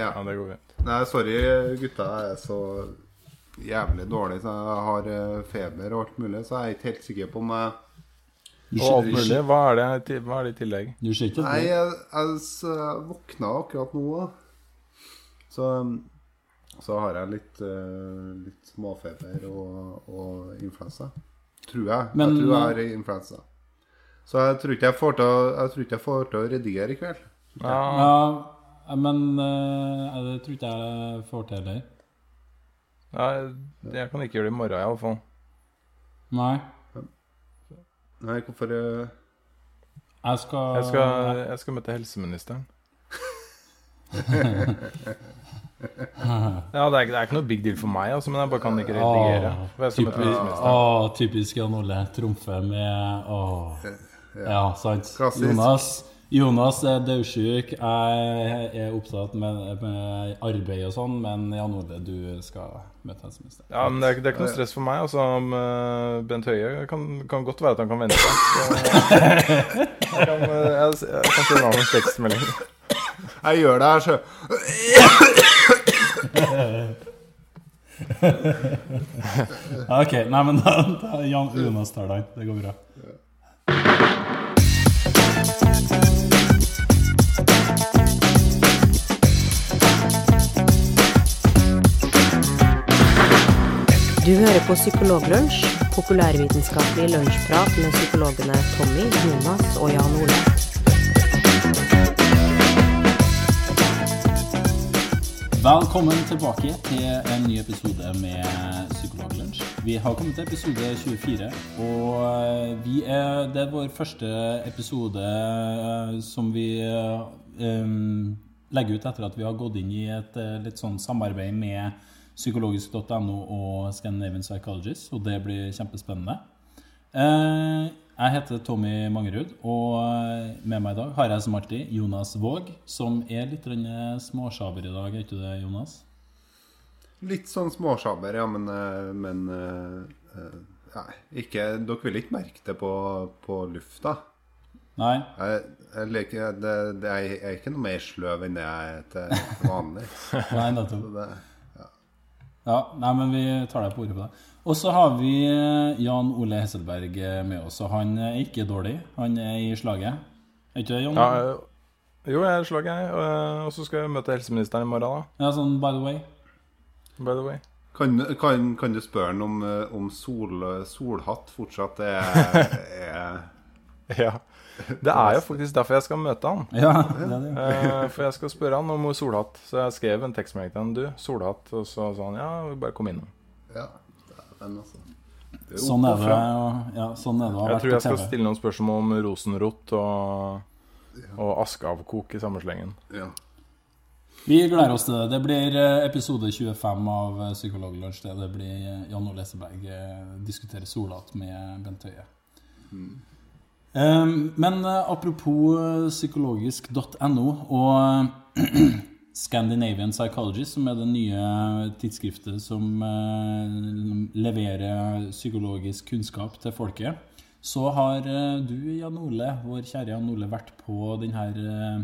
Ja. Ja, det går fint. Nei, sorry, gutta. Jeg er så jævlig dårlig. Så jeg har eh, feber og alt mulig, så jeg er ikke helt sikker på om jeg Og alt mulig. Hva er det, hva er det i tillegg? Du Nei, jeg, jeg våkna akkurat nå. Så, så har jeg litt, eh, litt småfeber og, og influensa. Tror jeg. Men- jeg tror jeg har influensa. Så jeg tror ikke jeg får til å, jeg tror ikke jeg får til å redigere i kveld. Ja, Ja, men eh, det tror ikke jeg får til heller. Nei, jeg kan ikke gjøre det i morgen, iallfall. Nei. Nei, hvorfor eh, Jeg skal, Jeg skal, jeg skal møte helseministeren. Ja, det er, det er ikke noe big deal for meg, altså, men jeg bare kan ikke redigere. For jeg skal møte Typisk, å, typisk Jan Ole trumfe med Åh. Ja, sant. Klassisk. Jonas, Jonas er dødsjuk. Jeg er opptatt med, med arbeid og sånn, men Jan Ole, du skal møte helseministeren. Ja, men det er, ikke- det er ikke noe stress for meg. Altså, om, eh, Bent Høie kan, kan godt være at han kan vente. Så, jeg, kan, eh, jeg, jeg kan sende ham en tekstmelding. Jeg gjør det her, sjø. Ok, nei, men da, da Jan Jonas tar den. Det går bra. Du hører på Psykologlunsj, populærvitenskapelig lunsjprat med psykologene Tommy, Jonas og Jan Ole. Velkommen tilbake til en ny episode med Psykologlunsj. Vi har kommet til episode 24, og eh, er, det er vår første episode eh, som vi um, legger ut etter at vi har gått inn i et litt sånn samarbeid med psykologisk.no og Scandinavian Psychologist, og det blir kjempespennende. Eh, Jeg heter Tommy Mangerud, og eh, med meg i dag har jeg som alltid Jonas Våg, som er litt grann småsjaber i dag, er ikke det, Jonas? Litt sånn småsjaber, ja, men, eh, men eh, eh, ja, ikke, Dere vil ikke merke det på, på lufta? Nei? Jeg, jeg, liker, det, det jeg er ikke noe mer sløv enn det jeg er til vanlig. Nei, nettopp. Ja, nei, men vi tar deg på ordet på det. Og så har vi eh, Jan Ole Hesselberg eh, med oss, og han er ikke dårlig. Han er i slaget. Er ikke det, Jan? Ja, eh, jo, jeg er slag, jeg. Og så skal jeg møte helseministeren i morgen, da. Ja, sånn by the way. By the way. kan, kan, kan du spørre ham om, eh, om sol, solhatt fortsatt er, er Ja. Det er jo faktisk derfor jeg skal møte han. Ja, det er det. Eh, for jeg skal spørre han om solhatt. Så jeg skrev en tekstmelding til han. Du, solhatt. Og så sa han ja, bare kom innom. Ja, altså. Sånn er det, og- ja, sånn er det Jeg tror jeg skal stille noen spørsmål om rosenrot og, og askeavkok i samme slengen. Ja. Vi gleder oss til det. Det blir eh, episode 25 av eh, Psykologlunsj. Det blir Jan Ole Hesselberg eh, diskuterer solhatt med Bent Høie. Um, men eh, apropos eh, psykologisk.no og Scandinavian Psychologist, som er det nye tidsskriftet som eh, leverer psykologisk kunnskap til folket, så har eh, du, Jan Ole, vår kjære Jan Ole, vært på den her eh,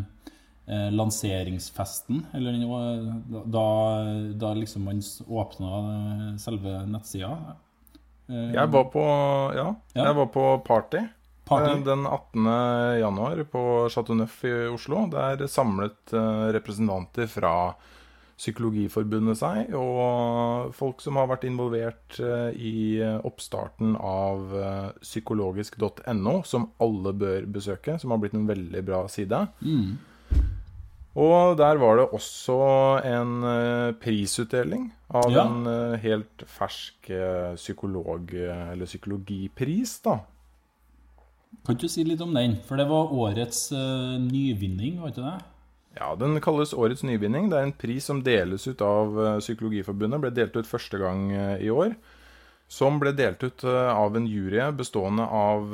eh, lanseringsfesten, eller da, da liksom man åpna eh, selve nettsida. Eh, Jeg var på Ja, Ja. jeg var på party. Party? eh, Den 18. januar på Chateau Neuf i Oslo. Der samlet eh, representanter fra Psykologiforbundet seg, og folk som har vært involvert eh, i oppstarten av psykologisk.no, som alle bør besøke, som har blitt en veldig bra side. Mm. Og der var det også en prisutdeling av Ja. en helt fersk psykolog, eller psykologipris, da. Kan du si litt om den? For det var årets uh, nyvinning, var ikke det? Ja, Den kalles Årets nyvinning. Det er en pris som deles ut av eh, Psykologiforbundet. Ble delt ut første gang eh, i år. Som ble delt ut av en jury bestående av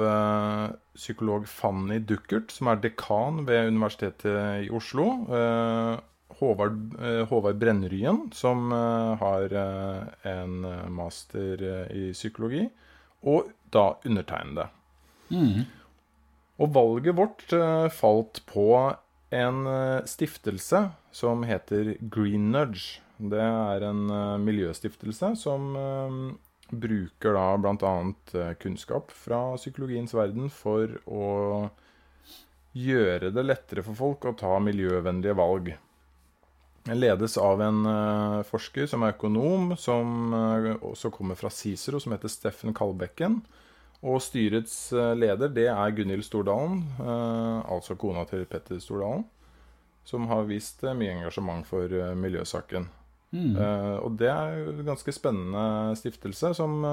psykolog Fanny Duckert, som er dekan ved Universitetet i Oslo. Håvard, Håvard Brennryen, som har en master i psykologi. Og da undertegnede. Mm. Og valget vårt eh, falt på en eh, stiftelse som heter Green Nudge. Det er en eh, miljøstiftelse som bruker da bl.a. kunnskap fra psykologiens verden for å gjøre det lettere for folk å ta miljøvennlige valg. Den ledes av en forsker som er økonom, som også kommer fra Cicero, som heter Steffen Kalbekken. Og styrets eh, leder, det er Gunhild Stordalen, eh, altså kona til Petter Stordalen, som har vist eh, mye engasjement for miljøsaken. Mm. Og det er en ganske spennende stiftelse som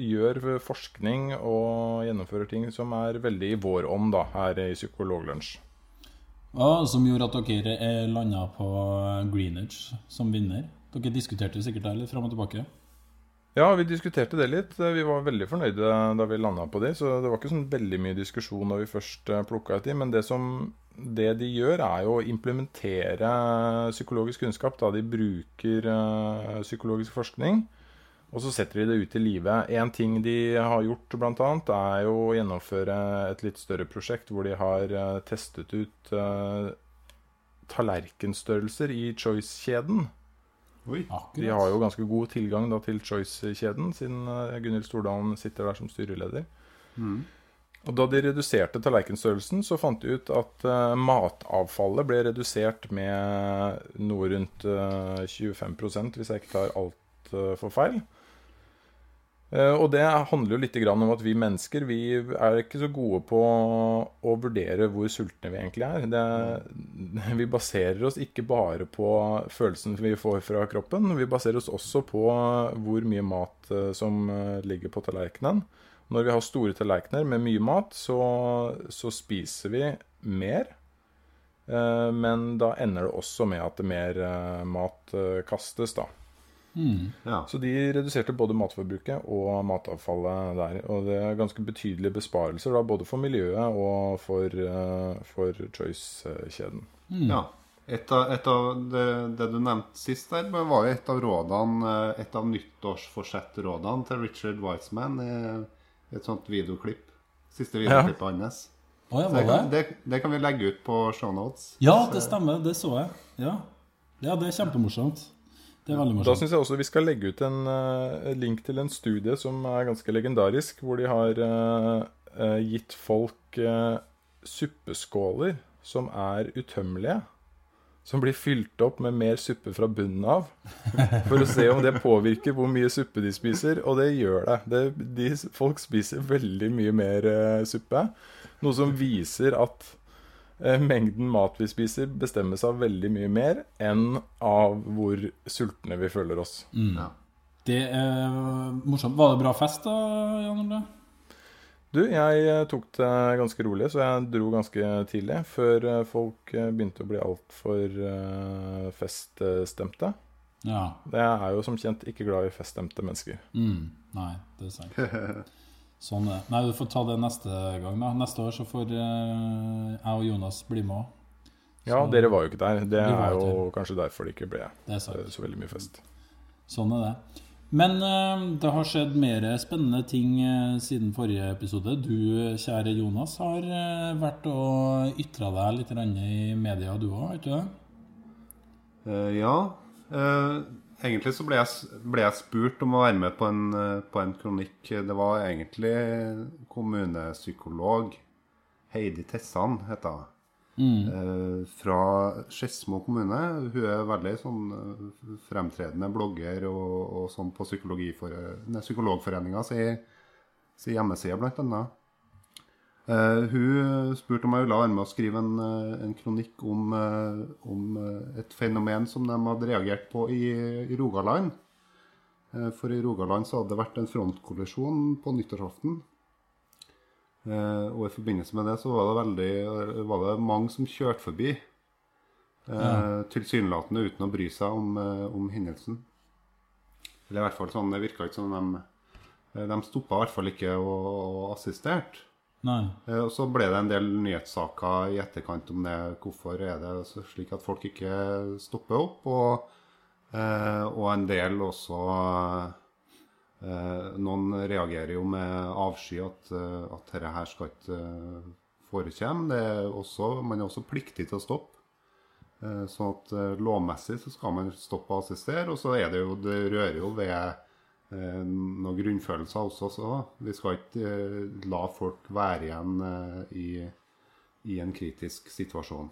gjør forskning og gjennomfører ting som er veldig i vår ånd da, her i Psykologlunsj. Ja, som gjorde at dere er landa på Greenwich som vinner. Dere diskuterte jo sikkert det litt fram og tilbake. Ja, vi diskuterte det litt. Vi var veldig fornøyde da vi landa på det. Så det var ikke sånn veldig mye diskusjon da vi først plukka ut de. Men det, som, det de gjør, er jo å implementere psykologisk kunnskap da de bruker eh, psykologisk forskning. Og så setter de det ut i livet. En ting de har gjort, bl.a., er jo å gjennomføre et litt større prosjekt hvor de har eh, testet ut eh, tallerkenstørrelser i Choice-kjeden. Oi. De har jo ganske god tilgang da, til Choice-kjeden, siden uh, Gunhild Stordalen sitter der som styreleder. Mm. Og Da de reduserte tallerkenstørrelsen, så fant de ut at uh, matavfallet ble redusert med noe rundt uh, 25% hvis jeg ikke tar alt uh, for feil. Eh, og det handler jo litt om at vi mennesker vi er ikke så gode på å vurdere hvor sultne vi egentlig er. Det, vi baserer oss ikke bare på følelsen vi får fra kroppen, vi baserer oss også på hvor mye mat eh, som eh, ligger på tallerkenen. Når vi har store tallerkener med mye mat, så, så spiser vi mer. Men da ender det også med at mer mat kastes, da. Mm. Ja. Så de reduserte både matforbruket og matavfallet der. Og det er ganske betydelige besparelser, da, både for miljøet og for, eh, for Choice-kjeden. Mm. ja. Et av, et av det, det du nevnte sist der, var jo et av rådene eh, Et av nyttårsforsett-rådene til Richard Wiseman et sånt videoklipp. Siste videoklippet hans. Oh, ja, det, kan, det? det, det kan vi legge ut på shownotes. Ja, det stemmer. Det så jeg. Ja, ja det er kjempemorsomt. Det er veldig Da morsomt. syns jeg også vi skal legge ut en uh, link til en studie som er ganske legendarisk, hvor de har uh, gitt folk uh, suppeskåler som er utømmelige. Som blir fylt opp med mer suppe fra bunnen av. For å se om det påvirker hvor mye suppe de spiser. Og det gjør det. det de, folk spiser veldig mye mer suppe. Noe som viser at mengden mat vi spiser, bestemmes av veldig mye mer enn av hvor sultne vi føler oss. Mm. Ja. Det er morsomt. Var det bra fest da, Jan Ole? Du, jeg eh, tok det ganske rolig, så jeg dro ganske tidlig. Før eh, folk eh, begynte å bli altfor feststemte. Ja. Jeg er jo som kjent ikke glad i feststemte mennesker. Mm. Nei, det er sant. Sånn er det. Nei, du får ta det neste gang, da. Neste år så får uh, jeg og Jonas bli med òg. Ja, dere var jo ikke der. Det er jo ikke kanskje derfor det ikke ble Det er eh, sant. så veldig mye fest. Sånn er det. Men uh, det har skjedd mer spennende ting uh, siden forrige episode. Du, kjære Jonas, har vært og ytra deg litt i media, du òg, ikke det? Eh, ja. Eh, egentlig så ble jeg, ble jeg spurt om å være med på en, eh, på en kronikk. Det var egentlig kommunepsykolog Heidi Tessan, heter hun. Mm. fra Skedsmo kommune. Hun er veldig sånn eh, fremtredende blogger og, og sånn på Psykologforeninga si, si hjemmeside, blant annet. Eh, hun spurte om jeg ville være med å skrive en, eh, en kronikk om, eh, om et fenomen som de hadde reagert på i, i Rogaland. Uh, for i Rogaland så hadde det vært en frontkollisjon på nyttårsaften. Uh, og i forbindelse med det så var det, veldig, var det mange som kjørte forbi. Ja. Tilsynelatende uten å bry seg om, om hendelsen. Eller i hvert fall sånn, det virka ikke som de De stoppa i hvert fall ikke og, og assisterte. Eh, Og så ble det en del nyhetssaker i etterkant om det. Hvorfor er det slik at folk ikke stopper opp? Og, eh, og en del også eh, Noen reagerer jo med avsky at, at dette her skal ikke også, man er også pliktig til å stoppe. Sånn at lovmessig så skal man stoppe og assistere. Og så er det jo Det rører jo ved noen grunnfølelser også, så vi skal ikke eh, la folk være igjen eh, i, i en kritisk situasjon.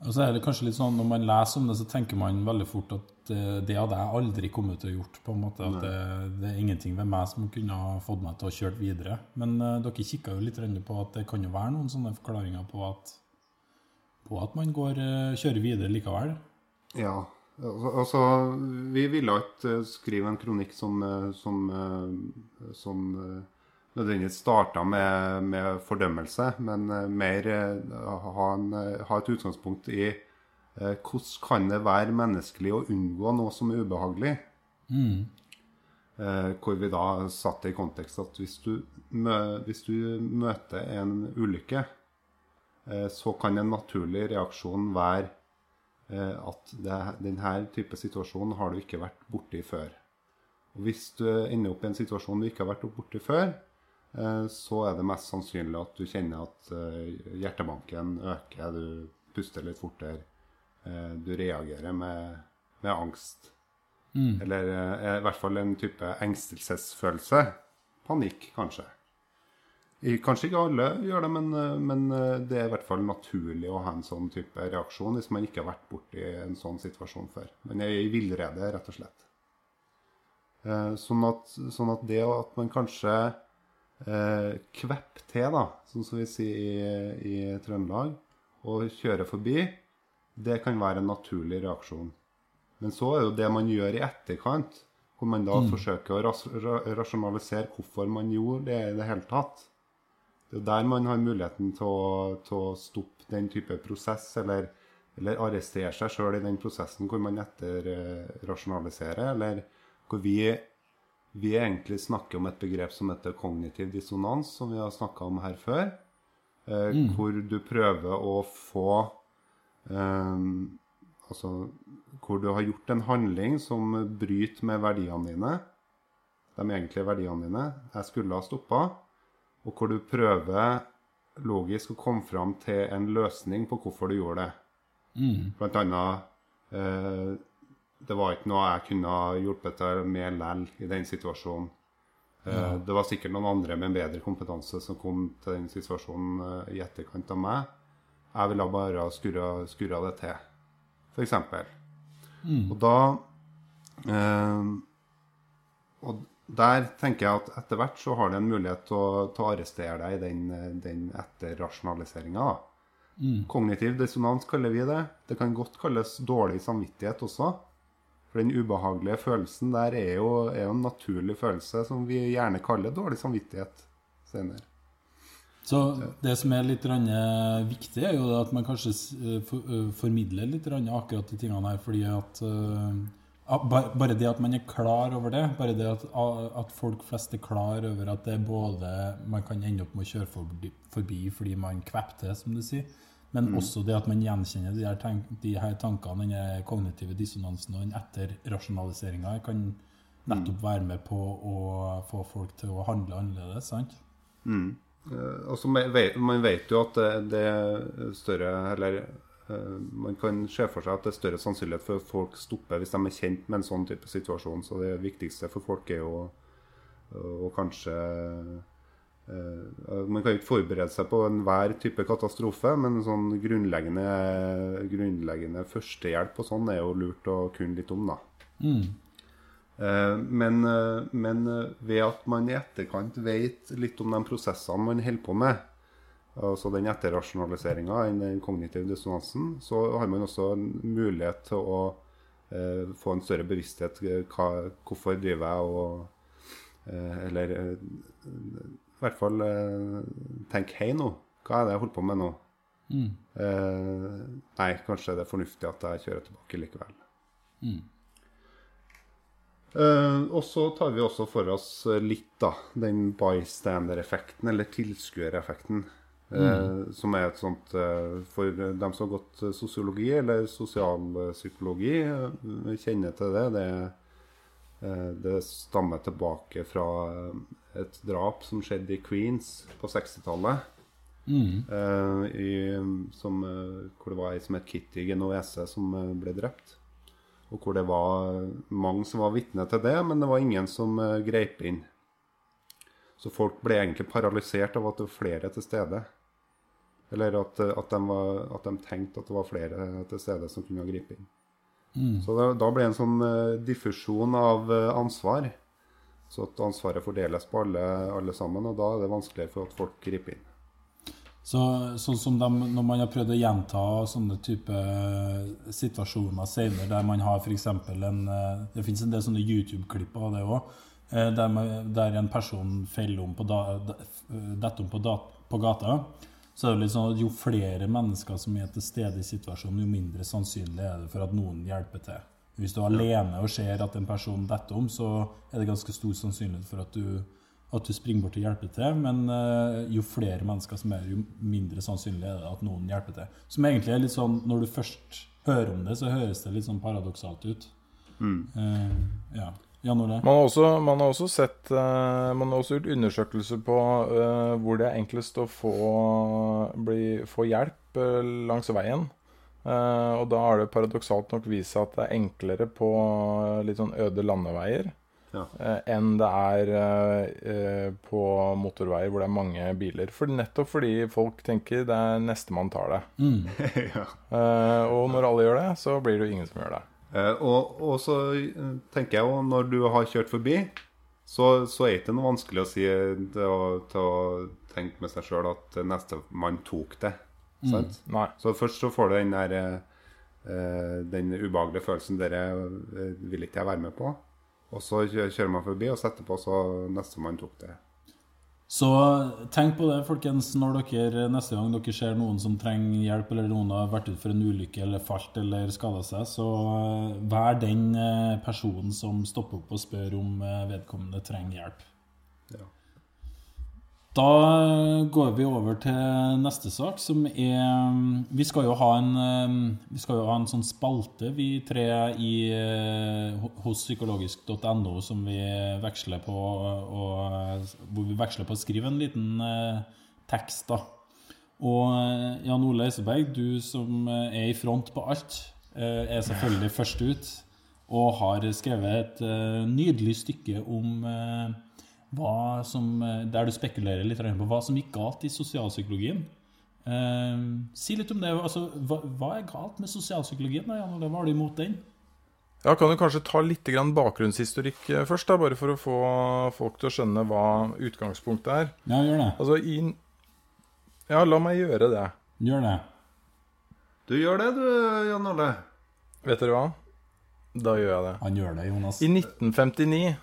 Og så er det kanskje litt sånn, Når man leser om det, så tenker man veldig fort at eh, det hadde jeg aldri kommet til å gjort. på en måte, At det, det er ingenting ved meg som kunne ha fått meg til å kjøre videre. Men eh, dere kikka jo litt på at det kan jo være noen sånne forklaringer på at, på at man går, eh, kjører videre likevel. Ja. Altså, altså, vi ville ikke eh, skrive en kronikk som, eh, som, eh, som nødvendigvis starta med, med fordømmelse, men mer ha, en, ha et utgangspunkt i hvordan kan det være menneskelig å unngå noe som er ubehagelig? Mm. hvor vi da satte i kontekst at hvis du, hvis du møter en ulykke, så kan en naturlig reaksjon være at det, denne type situasjon har du ikke vært borti før. Og hvis du ender opp i en situasjon du ikke har vært borti før, eh, så er det mest sannsynlig at du kjenner at eh, hjertebanken øker, du puster litt fortere, eh, du reagerer med, med angst. Eller eh, i hvert fall en type engstelsesfølelse. Panikk, kanskje. Kanskje ikke alle gjør det, men, eh, men eh, det er i hvert fall naturlig å ha en sånn type reaksjon hvis man ikke har vært borti en sånn situasjon før. Man er i villrede, rett og slett. Eh, Sånn at, sånn at det at man kanskje eh, kvepper til, da, sånn som vi sier i, i Trøndelag, og kjører forbi, det kan være en naturlig reaksjon. Men så er jo det man gjør i etterkant, hvor man da forsøker å ras ra rasjonalisere hvorfor man gjorde det i det hele tatt. Det er der man har muligheten til å, til å stoppe den type prosess, eller, eller arrestere seg sjøl i den prosessen hvor man etterrasjonaliserer, eller hvor vi, vi egentlig snakker om et begrep som heter kognitiv dissonans, som vi har snakka om her før. Eh, Hvor du prøver å få eh, Altså hvor du har gjort en handling som bryter med verdiene dine. De egentlige verdiene dine. Jeg skulle ha stoppa. Og hvor du prøver logisk å komme fram til en løsning på hvorfor du gjorde det. Blant annet eh, Det var ikke noe jeg kunne hjulpet til med lell i den situasjonen. Eh, Det var sikkert noen andre med bedre kompetanse som kom til den situasjonen eh, i etterkant av meg. Jeg ville bare skurra, skurra det til, f.eks. Og da eh, Og der tenker jeg at etter hvert så har du en mulighet til å, til å arrestere deg i den, den etterrasjonaliseringa. Kognitiv dissonans kaller vi det. Det kan godt kalles dårlig samvittighet også. For den ubehagelige følelsen der er jo, er jo en naturlig følelse som vi gjerne kaller dårlig samvittighet senere. Så det som er litt eh, viktig, er jo at man kanskje eh, eh, formidler litt akkurat de tingene her, fordi at Bare det at man er klar over det, bare det at, at folk flest er klar over at det er både Man kan ende opp med å kjøre forbi, forbi fordi man kvepter, som du sier, men også det at man gjenkjenner de her, tank, de her tankene, den kognitive dissonansen og den etterrasjonaliseringa, kan nettopp være med på å få folk til å handle annerledes. sant? Mm. altså, man vet, jo at det, det større Eller eh, man kan se for seg at det er større sannsynlighet for at folk stopper hvis de er kjent med en sånn type situasjon. Så det viktigste for folk er jo å kanskje uh, Man kan jo ikke forberede seg på enhver type katastrofe, men sånn grunnleggende, grunnleggende førstehjelp og sånn er jo lurt å kunne litt om, da. Eh, Men, uh, men eh, ved at man i etterkant vet litt om de prosessene man holder på med, altså den etterrasjonaliseringa, den kognitive dissonansen, så har man også en mulighet til å eh, få en større bevissthet. eh, Hva, hvorfor driver jeg og eh, Eller eh, i hvert fall eh, tenk hei nå. Hva er det jeg holder på med nå? Eh, nei, kanskje det er fornuftig at jeg kjører tilbake likevel. Eh, og så tar vi også for oss litt da, den bystander-effekten, eller tilskuereffekten. Eh, Som er et sånt eh, For dem som har gått eh, sosiologi eller sosialpsykologi, kjenner til det. Det, det stammer tilbake fra et drap som skjedde i Queens på 60-tallet. eh, i, som, eh, hvor det var ei som het Kitty Genoese, som ble drept. Og hvor det var mange som var vitne til det, men det var ingen som greip inn. Så folk ble egentlig paralysert av at det var flere til stede. Eller at, eh, at, de, var, at de tenkte at det var flere til stede som kunne gripe inn. Så da, da ble det en sånn eh, diffusjon av eh, ansvar. Så at ansvaret fordeles på alle, alle sammen, og da er det vanskeligere for at folk griper inn. Så, sånn som de, når man har prøvd å gjenta sånne type situasjoner senere, der man har f.eks. en eh, Det finnes en del sånne YouTube-klipp av det òg, der, der en person feller om på, da, detter om på, da, på gata. Så er det litt sånn at jo flere mennesker som er til stede i situasjonen, jo mindre sannsynlig er det for at noen hjelper til. Hvis du er alene og ser at en person detter om, så er det ganske stor sannsynlighet for at du, at du springer bort og hjelper til. Men uh, jo flere mennesker som er, jo mindre sannsynlig er det at noen hjelper til. Som egentlig er litt sånn, Når du først hører om det, så høres det litt sånn paradoksalt ut. Eh, ja. Man har også, man har også sett eh, Man har også gjort undersøkelser på eh, hvor det er enklest å få, bli, få hjelp eh, langs veien. Eh, og da har det paradoksalt nok vist seg at det er enklere på litt sånn øde landeveier Ja. enn det er på motorveier hvor det er mange biler. For nettopp fordi folk tenker det er nestemann tar det. ja. Eh, og når alle gjør det, så blir det jo ingen som gjør det. Eh, og, og så eh, tenker jeg jo, når du har kjørt forbi, så, så er det ikke noe vanskelig å si eh, til å, til å tenke med seg sjøl at nestemann tok det. Sant? Nei. Så først så får du den der eh, Den ubehagelige følelsen dere vil ikke jeg være med på. Og så kjører man forbi, og så etterpå så nestemann tok det. Så tenk på det, folkens, når dere neste gang dere ser noen som trenger hjelp, eller noen har vært ute for en ulykke eller falt eller skada seg, så eh, vær den eh, personen som stopper opp og spør om eh, vedkommende trenger hjelp. Ja. Da går vi over til neste sak, som er Vi skal jo ha en, skal jo ha en sånn spalte, vi tre, i, eh, hos psykologisk.no, som vi veksler på og, Hvor vi veksler på å skrive en liten eh, tekst, da. Og eh, Jan Ole Eiseberg, du som er i front på alt, er selvfølgelig først ut. Og har skrevet et nydelig stykke om som, eh, der du spekulerer litt på hva som gikk galt i sosialpsykologien. Eh, si litt om det. Altså, hva, hva er galt med sosialpsykologien? da, Jan Hva har du imot den? Ja, Kan du kanskje ta litt grann bakgrunnshistorikk eh, først, da, bare for å få folk til å skjønne hva utgangspunktet er? Ja, gjør det. Altså, i Ja, la meg gjøre det. Gjør det. Du gjør det, du, Jan Ole. Vet dere hva? Da gjør jeg det. Han gjør det, Jonas. I 1959 eh,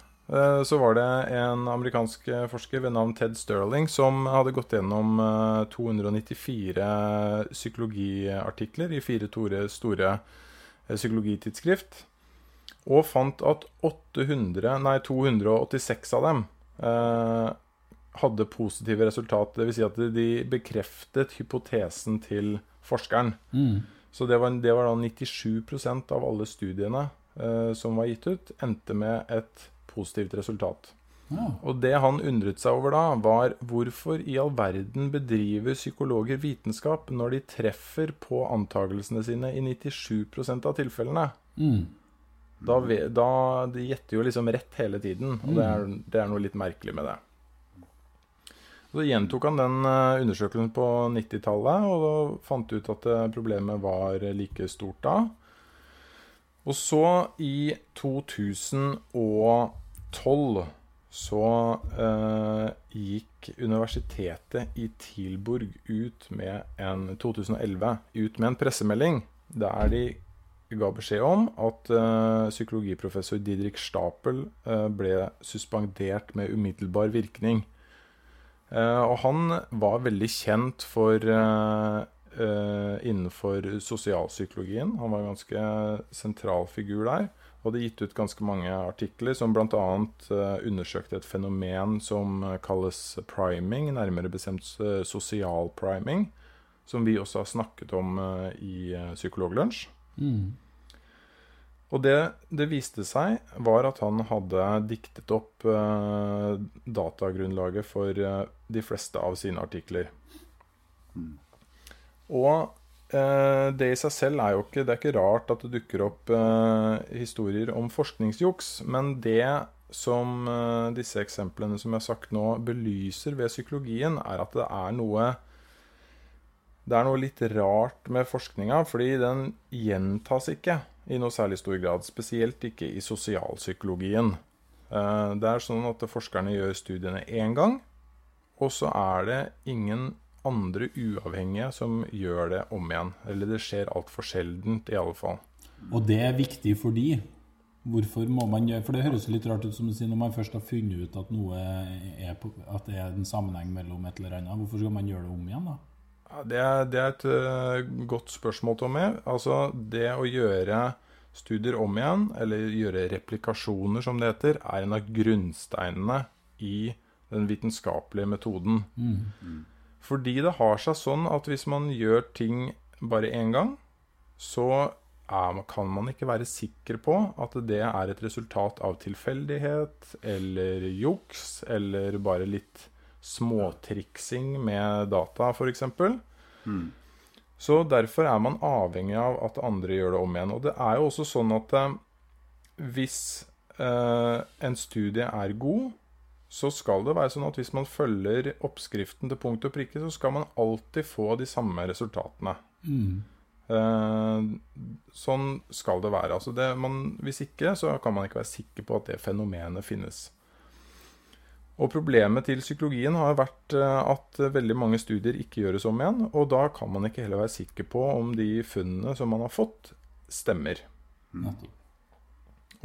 så var det en amerikansk eh, forsker ved navn Ted Sterling som hadde gått gjennom eh, 294 psykologiartikler i fire store, eh, psykologitidsskrift, og fant at 800, nei, 286 av dem eh, hadde positive resultat. Dvs. Si at de bekreftet hypotesen til forskeren. Mm. Så det var, det var da 97% av alle studiene eh, som var gitt ut, endte med et positivt resultat. Ja. Og det han undret seg over da, var hvorfor i all verden bedriver psykologer vitenskap når de treffer på antakelsene sine i 97 av tilfellene? Mm. Da, da De gjetter jo liksom rett hele tiden, og det er, det er noe litt merkelig med det. Så gjentok han den eh, undersøkelsen på 90-tallet, og da fant ut at eh, problemet var like stort da. Og så, i 2012, så eh, gikk universitetet i Tilburg ut med en 2011 ut med en pressemelding der de ga beskjed om at eh, psykologiprofessor Didrik Stapel eh, ble suspendert med umiddelbar virkning. Eh, og han var veldig kjent for eh, eh, innenfor sosialpsykologien. Han var en ganske sentral figur der. Og hadde gitt ut ganske mange artikler som bl.a. Uh, undersøkte et fenomen som eh, kalles priming, nærmere bestemt uh, sosial priming, som vi også har snakket om eh, i Psykologlunsj. Mm. Og det det viste seg, var at han hadde diktet opp eh, datagrunnlaget for eh, de fleste av sine artikler. Og eh, det i seg selv er jo ikke Det er ikke rart at det dukker opp eh, historier om forskningsjuks, men det som eh, disse eksemplene som jeg har sagt nå, belyser ved psykologien, er at det er noe det er noe litt rart med forskninga, fordi den gjentas ikke i noe særlig stor grad. Spesielt ikke i sosialpsykologien. Eh, Det er sånn at forskerne gjør studiene én gang, og så er det ingen andre uavhengige som gjør det om igjen. Eller det skjer altfor sjeldent, i alle fall. Og det er viktig for de. Hvorfor må man gjøre For det høres litt rart ut som du sier når man først har funnet ut at noe er på, at det er en sammenheng mellom et eller annet. Hvorfor skal man gjøre det om igjen, da? Ja, det, er, det er et eh, godt spørsmål, Tommy. Altså, det å gjøre studier om igjen, eller gjøre replikasjoner, som det heter, er en av grunnsteinene i den vitenskapelige metoden. Fordi det har seg sånn at hvis man gjør ting bare én gang, så er, kan man ikke være sikker på at det er et resultat av tilfeldighet eller juks eller bare litt småtriksing med data, f.eks. Så derfor er man avhengig av at andre gjør det om igjen. Og det er jo også sånn at eh, hvis eh, en studie er god, så skal det være sånn at hvis man følger oppskriften til punkt og prikke, så skal man alltid få de samme resultatene. Eh, sånn skal det være. Altså det, man, hvis ikke, så kan man ikke være sikker på at det fenomenet finnes. Og Problemet til psykologien har vært eh, at veldig mange studier ikke gjøres om igjen. Og da kan man ikke heller være sikker på om de funnene som man har fått, stemmer. Nettopp.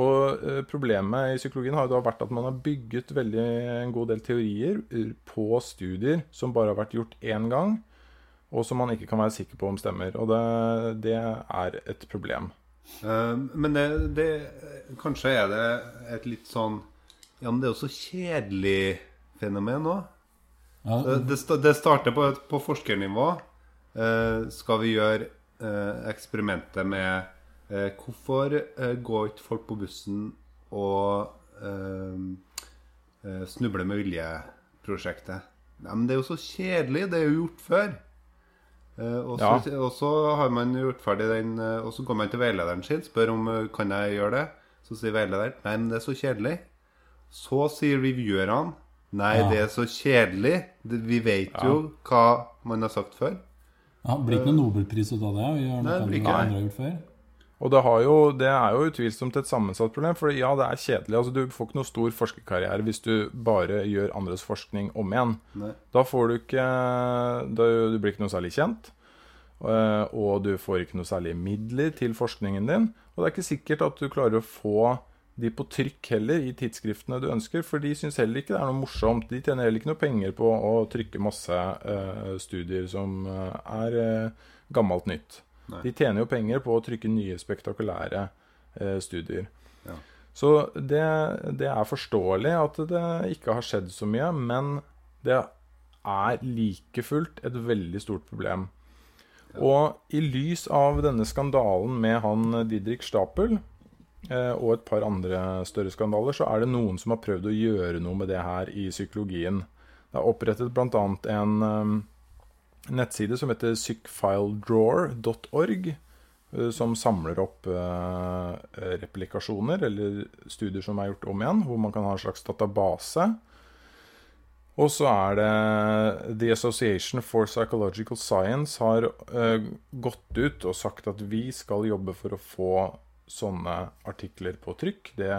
Og eh, Problemet i psykologien har jo da vært at man har bygget veldig en god del teorier eh, på studier som bare har vært gjort én gang, og som man ikke kan være sikker på om stemmer. Og det, det er et problem. Eh, Men det, det Kanskje er det et litt sånn Ja, men det er jo så kjedelig fenomen òg. Ja, Det, det starter på, på forskernivå. Eh, skal vi gjøre eh, eksperimentet med eh, Hvorfor eh, går ikke folk på bussen og eh, eh, snubler med vilje-prosjektet? Nei, men det er jo så kjedelig. Det er jo gjort før. Eh, og, så, og så har man gjort ferdig den eh, Og så går man til veilederen sin spør om eh, kan jeg gjøre det. Så sier veilederen nei, men det er så kjedelig. Så sier reviewerne nei, Ja. det er så kjedelig. Vi vet jo hva man har sagt før. ja, blir ikke noen nobelpris ut av det? gjøre Nei, det blir andre ikke det. Og det, har jo, det er jo utvilsomt et sammensatt problem. For ja, det er kjedelig. Altså, du får ikke noe stor forskerkarriere hvis du bare gjør andres forskning om igjen. Nei. Da får du ikke da, Du blir ikke noe særlig kjent. eh, Og du får ikke noe særlig midler til forskningen din. Og det er ikke sikkert at du klarer å få de på trykk heller i tidsskriftene du ønsker, for de syns heller ikke det er noe morsomt. De tjener heller ikke noe penger på å trykke masse uh, studier som eh, er uh, gammelt nytt. Nei. De tjener jo penger på å trykke nye spektakulære eh, studier. Ja. Så det, det er forståelig at det ikke har skjedd så mye, men det er like fullt et veldig stort problem. Og i lys av denne skandalen med han Didrik Stapel eh, og et par andre større skandaler, så er det noen som har prøvd å gjøre noe med det her i psykologien. Det er opprettet bl.a. en eh, nettside som heter psychfiledrawer.org, eh, som samler opp eh, replikasjoner eller studier som er gjort om igjen, hvor man kan ha en slags database. Og så er det The Association for Psychological Science har eh, gått ut og sagt at vi skal jobbe for å få sånne artikler på trykk. Det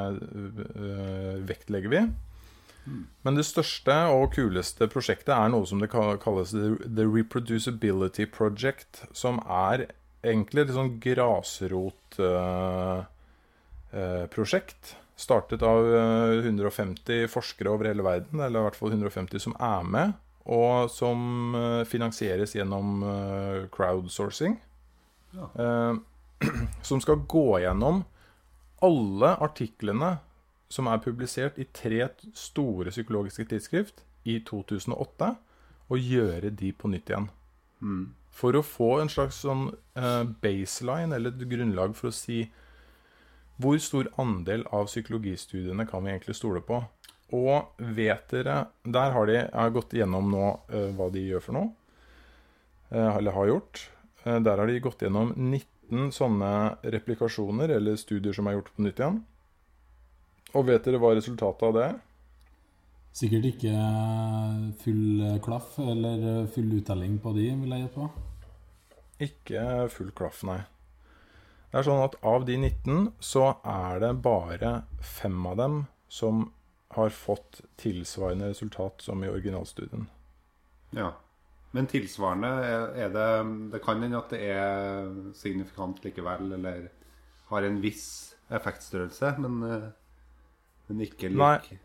vektlegger vi. Men det største og kuleste prosjektet er noe som det kalles The, Reproducibility Project, som er egentlig et sånn grasrotprosjekt. Startet av eh, 150 forskere over hele verden, eller i hvert fall 150 som er med, og som eh, finansieres gjennom eh, crowdsourcing. Ja. som skal gå gjennom alle artiklene som er publisert i tre store psykologiske tidsskrift i 2008, og gjøre de på nytt igjen. For å få en slags sånn eh, baseline, eller et grunnlag for å si hvor stor andel av psykologistudiene kan vi egentlig stole på. Og vet dere Der har de jeg har gått gjennom nå uh, hva de gjør for noe. Uh, eller har gjort. Uh, Der har de gått gjennom 19 sånne replikasjoner, eller studier som er gjort på nytt igjen. Og vet dere hva resultatet av det er? Sikkert ikke full klaff eller full uttelling på de, vil jeg gjette på. Ikke full klaff, nei. Det er sånn at av de 19 så er det bare fem av dem som har fått tilsvarende resultat som i originalstudien. Ja. Men tilsvarende er, det Det kan hende at det er signifikant likevel, eller har en viss effektstørrelse, men, eh, men ikke lik Nei.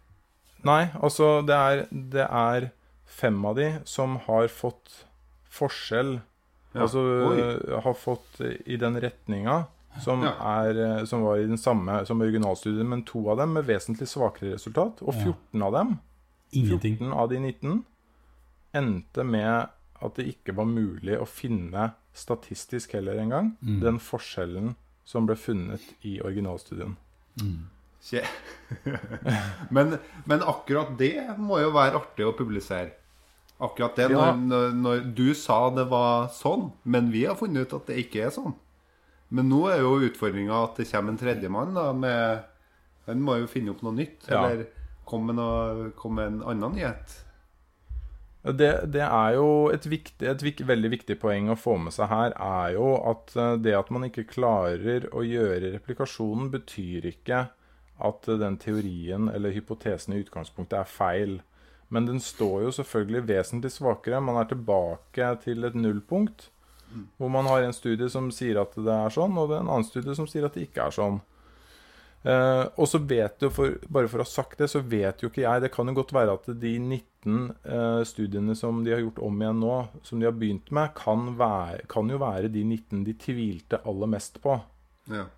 Nei, altså det er, det er fem av de som har fått forskjell. Ja. Altså Oi. har fått i den retninga som, Ja. er, som var i den samme som originalstudien, men to av dem med vesentlig svakere resultat. Og Ja. 14 av dem, Ingenting. 14 av de 19, endte med at det ikke var mulig å finne statistisk heller engang Mm. den forskjellen som ble funnet i originalstudien. Kje- men, men akkurat det må jo være artig å publisere. Akkurat det når, når, når du sa det var sånn, men vi har funnet ut at det ikke er sånn. Men nå er jo utfordringa at det kommer en tredjemann med Han må jo finne opp noe nytt, Ja. eller komme med, kom med en annen nyhet. Det, det er jo et, viktig, et vik, veldig viktig poeng å få med seg her, er jo at eh, det at man ikke klarer å gjøre replikasjonen, betyr ikke at den teorien eller hypotesen i utgangspunktet er feil. Men den står jo selvfølgelig vesentlig svakere. Man er tilbake til et nullpunkt. Hvor man har en studie som sier at det er sånn, og det er en annen studie som sier at det ikke er sånn. Eh, og så vet jo, for, bare for å ha sagt det, så vet jo ikke jeg Det kan jo godt være at de 19 eh, studiene som de har gjort om igjen nå, som de har begynt med, kan, være, kan jo være de 19 de tvilte aller mest på. Ja.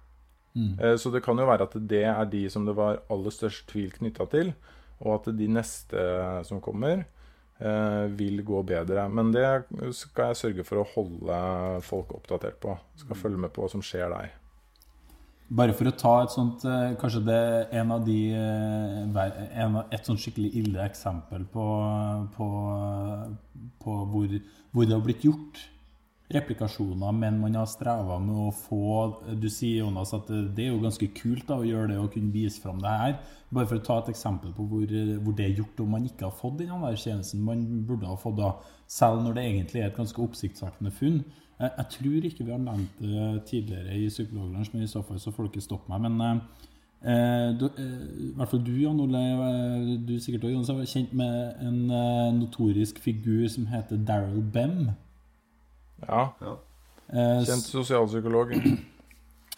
Eh, Så det kan jo være at det er de som det var aller størst tvil knytta til, og at de neste som kommer, eh, vil gå bedre. Men det skal jeg sørge for å holde folk oppdatert på. Skal følge med på hva som skjer der. Bare for å ta et sånt eh, Kanskje det er en av de eh, en, av- Et sånt skikkelig ille eksempel på, på, på hvor, hvor det har blitt gjort replikasjoner, men man har streva med å få Du sier, Jonas, at det, er jo ganske kult da, å gjøre det og kunne vise fram det her. Bare for å ta et eksempel på hvor, hvor det er gjort om man ikke har fått den tjenesten, man burde ha fått, da, selv når det egentlig er et ganske oppsiktsvekkende funn. Jeg, jeg tror ikke vi har nevnt det tidligere i Psykologlunsj, men i så fall så får dere stoppe meg. Men eh, du, eh, i hvert fall du, Jan Ole, eh, du sikkert også, Jonas, er kjent med en eh, notorisk figur som heter Daryl Bem. Ja, Eh, Kjent sosialpsykolog.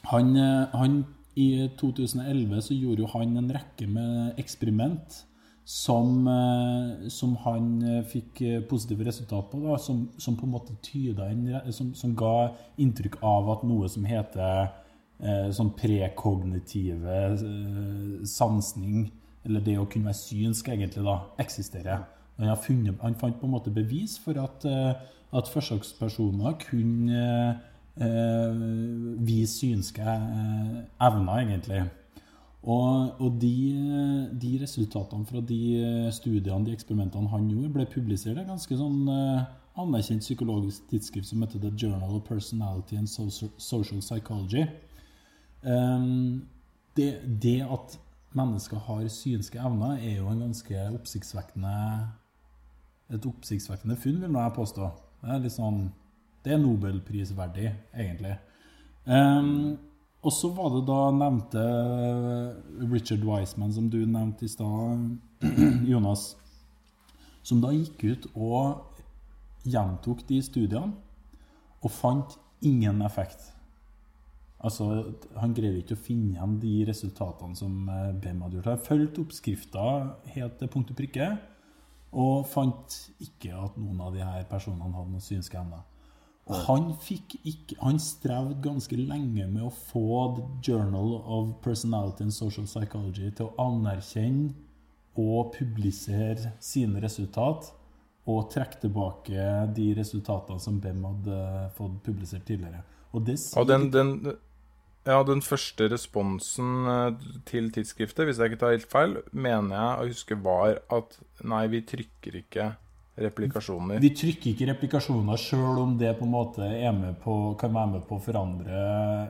Han, eh, han I 2011 så gjorde jo han en rekke med eksperiment som, eh, som han fikk positive resultat på, da, som, som på en måte tyda inn, som, som ga inntrykk av at noe som heter eh, sånn prekognitive sansning, eller det å kunne være synsk, egentlig, da, eksisterer. Han, funnet, han fant på en måte bevis for at, eh, at forsøkspersoner kunne eh, vise synske eh, evner, egentlig. Og, og de, de resultatene fra de studiene, de eksperimentene han gjorde, ble publisert i ganske sånn eh, anerkjent psykologisk tidsskrift som heter The Journal of Personality and Social Psychology. Um, det, det at mennesker har synske evner, er jo en ganske oppsiktsvekkende et oppsiktsvekkende funn, vil jeg påstå. Det er litt sånn Det er nobelprisverdig, egentlig. Um, og så var det da nevnte Richard Wiseman, som du nevnte i stad, Jonas, som da gikk ut og gjentok de studiene og fant ingen effekt. Altså, Han greide ikke å finne igjen de resultatene som eh, Bem hadde gjort. Han fulgte oppskrifta helt til punkt og prikke, og fant ikke at noen av de her personene hadde noen synske evner. Og han fikk ikke Han strevde ganske lenge med å få The Journal of Personality and Social Psychology til å anerkjenne og publisere sine resultat, og trekke tilbake de resultatene som Bem hadde fått publisert tidligere. Og Og den, den, ja, den første responsen eh, til tidsskriftet, hvis jeg ikke tar helt feil, mener jeg å huske var at nei, vi trykker ikke replikasjoner. Vi trykker ikke replikasjoner sjøl om det på en måte på, kan være med på å forandre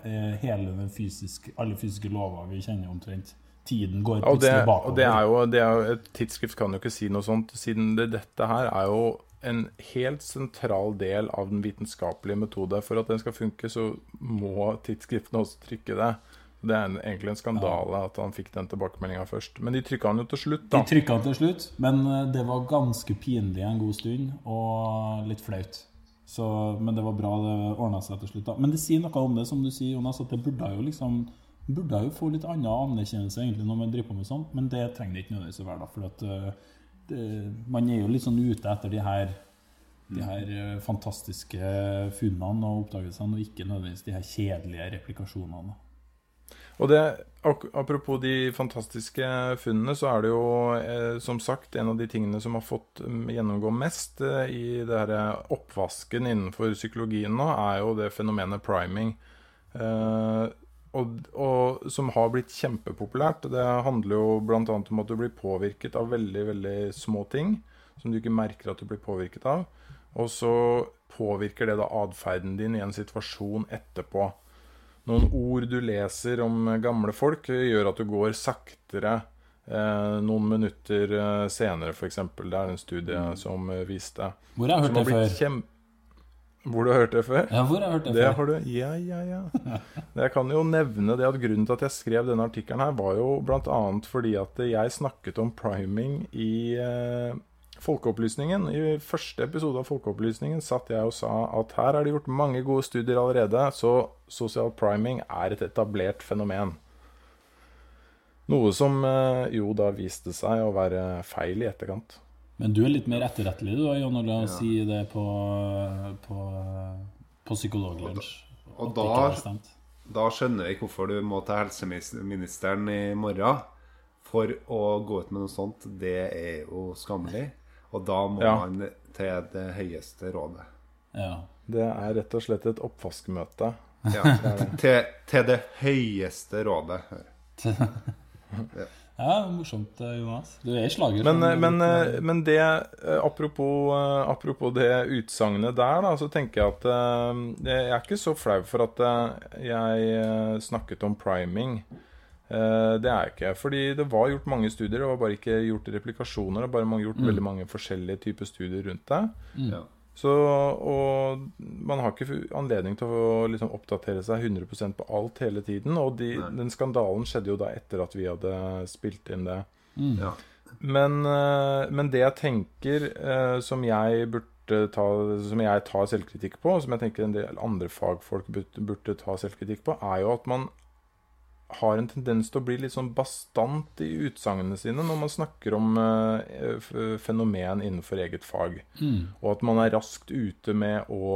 eh, hele den fysiske, alle fysiske lover vi kjenner omtrent. Tiden går Ja, plutselig bakover. og det er jo, det er jo Et tidsskrift kan jo ikke si noe sånt, siden det, dette her er jo en helt sentral del av den vitenskapelige metode. For at den skal funke, så må tidsskriftene også trykke det. Det er en, egentlig en skandale at han fikk den tilbakemeldinga først. Men de trykka han jo til slutt, da. De trykka han til slutt, men eh, det var ganske pinlig en god stund, og litt flaut. Så, men det var bra det ordna seg til slutt. da. Men det sier noe om det, som du sier, Jonas, at det burde jo liksom burde jo få litt annen anerkjennelse egentlig når man driver på med sånt, men det trenger det ikke nødvendigvis å være. da, for at eh, Man er jo litt sånn ute etter de her de her eh, fantastiske funnene og oppdagelsene, og ikke nødvendigvis de her kjedelige replikasjonene. Og det, apropos de fantastiske funnene, så er det jo eh, som sagt en av de tingene som har fått mm, gjennomgå mest eh, i det her oppvasken innenfor psykologien nå, er jo det fenomenet priming. Eh, og, og som har blitt kjempepopulært. Det handler jo bl.a. om at du blir påvirket av veldig, veldig små ting som du ikke merker at du blir påvirket av. Og så påvirker det da atferden din i en situasjon etterpå. Noen ord du leser om gamle folk, gjør at du går saktere eh, noen minutter eh, senere, f.eks. Det er en studie som eh, viste. Hvor har jeg hørt det før? Hvor du har hørt det før? Ja, hvor har jeg hørt det, Det før? har du Ja, ja, ja. Jeg kan jo nevne det at grunnen til at jeg skrev denne artikkelen her, var jo bl.a. fordi at jeg snakket om priming i eh, Folkeopplysningen. I første episode av Folkeopplysningen satt jeg og sa at her er det gjort mange gode studier allerede, så sosial priming er et etablert fenomen. Noe som eh, jo da viste seg å være feil i etterkant. Men du er litt mer etterrettelig du, Jon, når ja. si det på, på, på psykologlunsj. Og da- Da skjønner jeg hvorfor du må til helseministeren i morgen for å gå ut med noe sånt. Det er jo skammelig. Og da må Ja. man til det høyeste rådet. Ja. Det er rett og slett et oppvaskmøte. Ja, til, til det høyeste rådet. ja, morsomt, eh, Jonas. Du er slager. Men, eh, men, eh, men det apropos, apropos det utsagnet der, da, så tenker jeg at Jeg er ikke så flau for at jeg snakket om priming. Eh, Det er jeg ikke. Fordi det var gjort mange studier, det var bare ikke gjort replikasjoner. Det var bare gjort gjort veldig mange forskjellige typer studier rundt det. Ja. Så, og man har ikke anledning til å liksom oppdatere seg 100% på alt hele tiden. Og de, den skandalen skjedde jo da etter at vi hadde spilt inn det. Ja. Men, eh, men det jeg tenker eh, som jeg burde ta Som jeg tar selvkritikk på, og som jeg tenker en del andre fagfolk burde, burde ta selvkritikk på, er jo at man har en tendens til å bli litt sånn bastant i utsagnene sine når man snakker om eh, fenomen innenfor eget fag. Mm. Og at man er raskt ute med å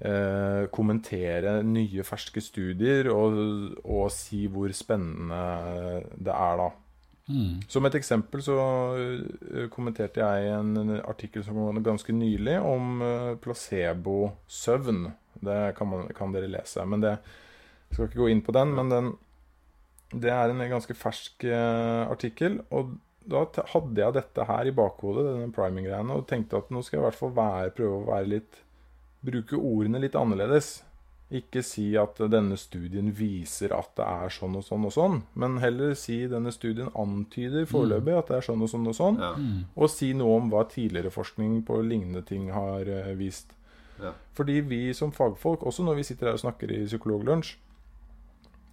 eh, kommentere nye, ferske studier og, og si hvor spennende det er, da. Mm. Som et eksempel så eh, kommenterte jeg en, artikkel som var ganske nylig om placebo-søvn. Det kan, man, kan dere lese. Men det jeg skal ikke gå inn på den. Men den, det er en ganske fersk eh, artikkel. Og da hadde jeg dette her i bakhodet, denne priming-greiene, og tenkte at nå skal jeg i hvert fall være, prøve å være litt Bruke ordene litt annerledes. Ikke si at denne studien viser at det er sånn og sånn og sånn, men heller si denne studien antyder foreløpig at det er sånn og sånn og sånn, Ja. og si noe om hva tidligere forskning på lignende ting har eh, vist. Ja. Fordi vi som fagfolk, også når vi sitter her og snakker i Psykologlunsj,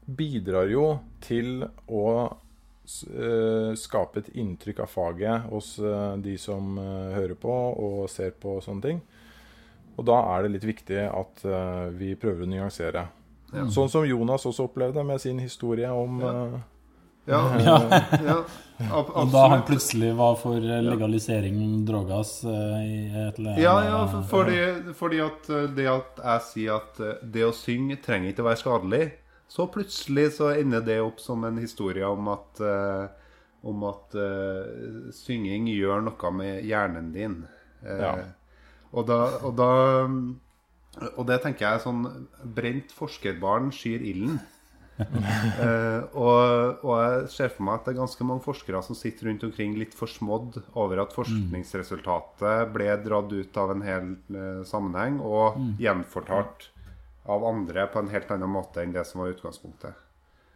bidrar jo til å eh, skape et inntrykk av faget hos eh, de som eh, hører på og ser på og sånne ting. Og da er det litt viktig at vi prøver å nyansere. Ja. Sånn som Jonas også opplevde med sin historie om Ja. Ja, Ja. ja, Og da han plutselig var for legalisering drogas i et eller annet Ja, ja, for- fordi, fordi at det at jeg sier at det å synge trenger ikke å være skadelig, så plutselig så ender det opp som en historie om at eh, om at eh, synging gjør noe med hjernen din. Eh, Ja. Og da, og da Og det tenker jeg sånn Brent forskerbarn skyr ilden. Og, og jeg ser for meg at det er ganske mange forskere som sitter rundt omkring litt forsmådd over at forskningsresultatet ble dratt ut av en hel sammenheng og gjenfortalt av andre på en helt annen måte enn det som var utgangspunktet.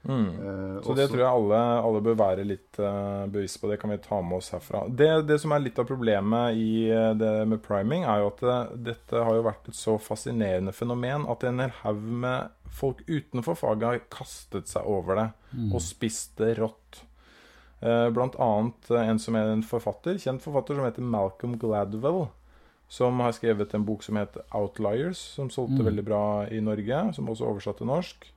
Eh, Så det også- tror jeg alle, alle bør være litt uh, bevisst på. Det kan vi ta med oss herfra. Det, det som er litt av problemet i eh, det med priming, er jo at det, dette har jo vært et så fascinerende fenomen at en hel haug med folk utenfor faget har kastet seg over det og spist det rått. Eh, Blant annet eh, en som er en forfatter, kjent forfatter som heter Malcolm Gladwell. Som har skrevet en bok som heter 'Outliers', som solgte veldig bra i Norge. Som også oversatte oversatt til norsk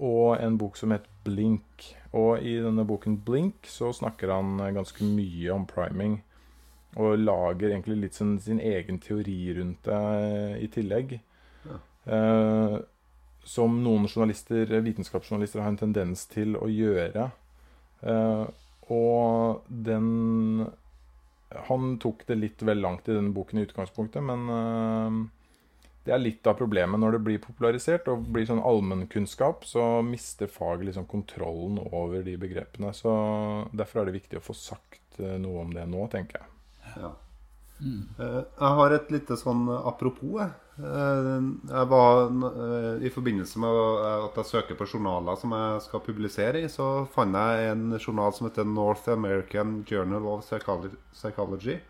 og en bok som heter Blink. Og i denne boken Blink så snakker han ganske mye om priming. Og lager egentlig litt sin, sin egen teori rundt det i tillegg. Eh, som noen journalister, vitenskapsjournalister har en tendens til å gjøre. Eh, og den Han tok det litt vel langt i denne boken i utgangspunktet, men eh, det er litt av problemet når det blir popularisert og blir sånn allmennkunnskap, så mister faget liksom kontrollen over de begrepene. Så Derfor er det viktig å få sagt eh, noe om det nå, tenker jeg. Ja. Eh, Jeg har et lite sånn apropos. jeg. Eh, var, eh, I forbindelse med at jeg søker på journaler som jeg skal publisere i, så fant jeg en journal som heter North American Journal of Psychology.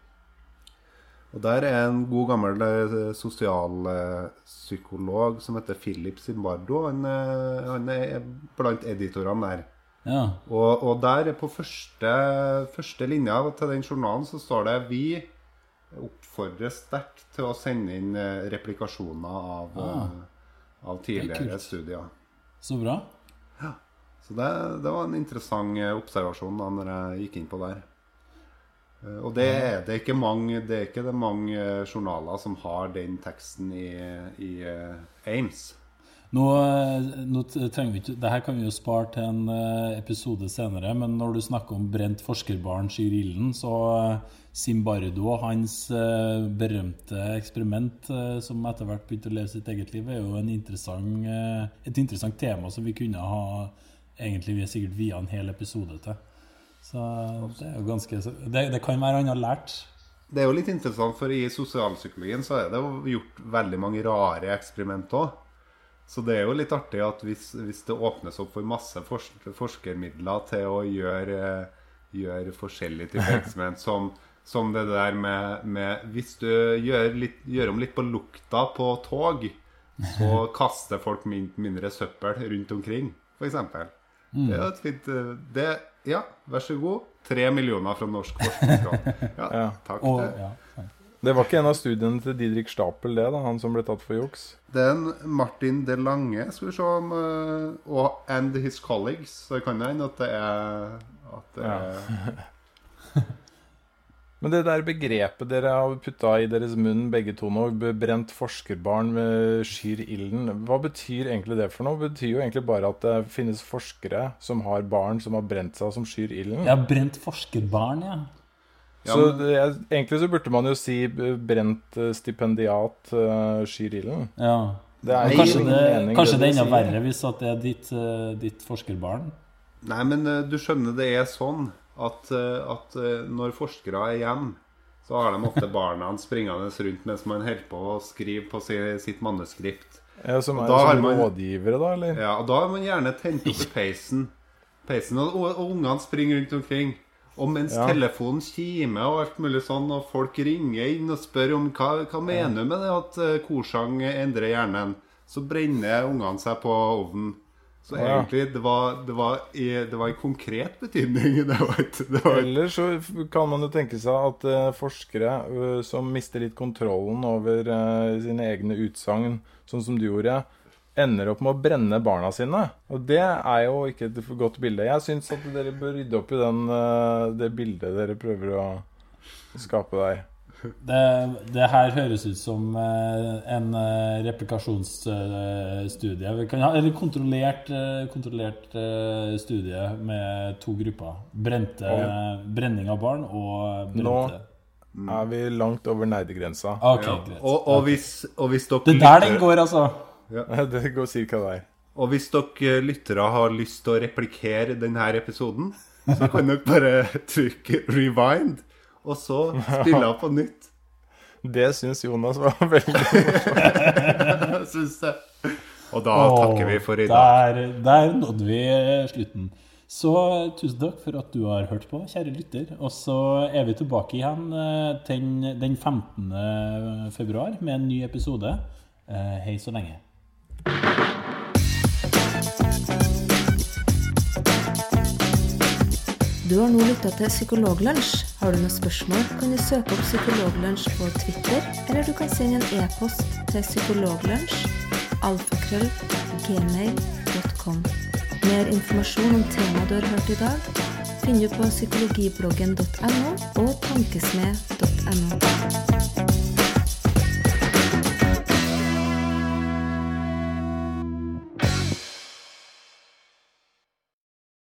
Og Der er en god gammel sosialpsykolog som heter Philip Zimbardo. Han, han er blant editorene der. Ja. Og, og der på første, første linja til den journalen så står det Vi oppfordrer sterkt til å sende inn eh, replikasjoner av, ah, av tidligere studier. Så bra. Så det, det var en interessant eh, observasjon da når jeg gikk inn på der. Eh, Og det er ikke mange Det er ikke det mange eh, journaler som har den teksten i, i eh, Ames. Nå, eh, nå trenger vi ikke Dette kan vi jo spare til en eh, episode senere, men når du snakker om brent forskerbarn i grillen, så Simbardo og hans eh, berømte eksperiment, eh, som etter hvert begynte å leve sitt eget liv, er jo interessant, eh, et interessant tema som vi kunne ha egentlig vi er sikkert via en hel episode til. Så det er jo ganske Det, det kan være han har lært. Det er jo litt interessant, for i sosialpsykologien så er det jo gjort veldig mange rare eksperimenter òg. Så det er jo litt artig at hvis, hvis det åpnes opp for masse fors forskermidler til å gjøre, gjøre forskjellige typer eksperiment, som, som det der med, med Hvis du gjør, litt, gjør om litt på lukta på tog, så kaster folk min, mindre søppel rundt omkring, f.eks. Det er jo et fint det, Ja, vær så god. Tre millioner fra Norsk forskningsråd. Ja, Ja. takk. Og, det. Det var ikke en av studiene til Didrik Stapel, det, da, han som ble tatt for juks? Det er en Martin De Lange skal vi se om, eh, og And His Colleagues. Så det kan hende at det er, at det er Men det der begrepet dere har putta i deres munn, begge to nå, brent forskerbarn med skyr ilden, hva betyr egentlig det for noe? Det betyr jo egentlig bare at det finnes forskere som har barn som har brent seg, som skyr ilden. ja, brent forskerbarn, ja. Ja, så men- det, er- egentlig så burde man jo si eh, brent eh, stipendiat uh, skyr ja. Det er kanskje ingen det, mening, kanskje det er enda sier. verre hvis at det er ditt, uh, ditt forskerbarn. Nei, men uh, du skjønner det er sånn at, eh, at eh, når forskere er hjemme, så har de ofte barna springende rundt mens man holder på å skrive på si, sitt manuskript. Ja, som er som man- rådgivere, da, eller? Ja, og Da har man gjerne tent opp i peisen, peisen og, og, og ungene springer rundt omkring. Og mens Ja. telefonen kimer og alt mulig sånn, og folk ringer inn og spør om hva, hva mener du med det at eh, korsang endrer hjernen, så brenner ungene seg på ovnen. Så Ja. egentlig, det var, det, var i, det var i konkret betydning. Det var det var Eller så kan man jo tenke seg at uh, forskere uh, som mister litt kontrollen over uh, sine egne utsagn, sånn som du gjorde, ender opp med å brenne barna sine. Og det er jo ikke et godt bilde. Jeg syns at dere bør rydde opp i den, eh, det bildet dere prøver å skape der. Det, det her høres ut som eh, en eh, replikasjonsstudie. Vi kan ha, eller kontrollert, kontrollert studie med to grupper. Brente, Brenning av barn og brente Nå Er vi langt over nerdegrensa? Okay, ja. og, og, hvis, og hvis dere Det er der den går, altså. Det går ca. der. Og hvis dere lyttere har lyst til å replikere denne episoden, så kan dere bare trykke 'rewind', og så spille av på nytt. Det syns Jonas var veldig Syns jeg. Og da takker vi for i dag. Der, der nådde vi slutten. Så tusen takk for at du har hørt på, kjære lytter. Og så er vi tilbake igjen eh, den, den 15. februar med en ny episode. Eh, Hei så lenge. Du har nå lytta til Psykologlunsj. Har du noen spørsmål, kan du søke opp Psykologlunsj på Twitter, eller du kan sende en e-post til psykologlunsj Mer informasjon om temaet du har hørt i dag, finner du på psykologibloggen.no og tankesmed.no.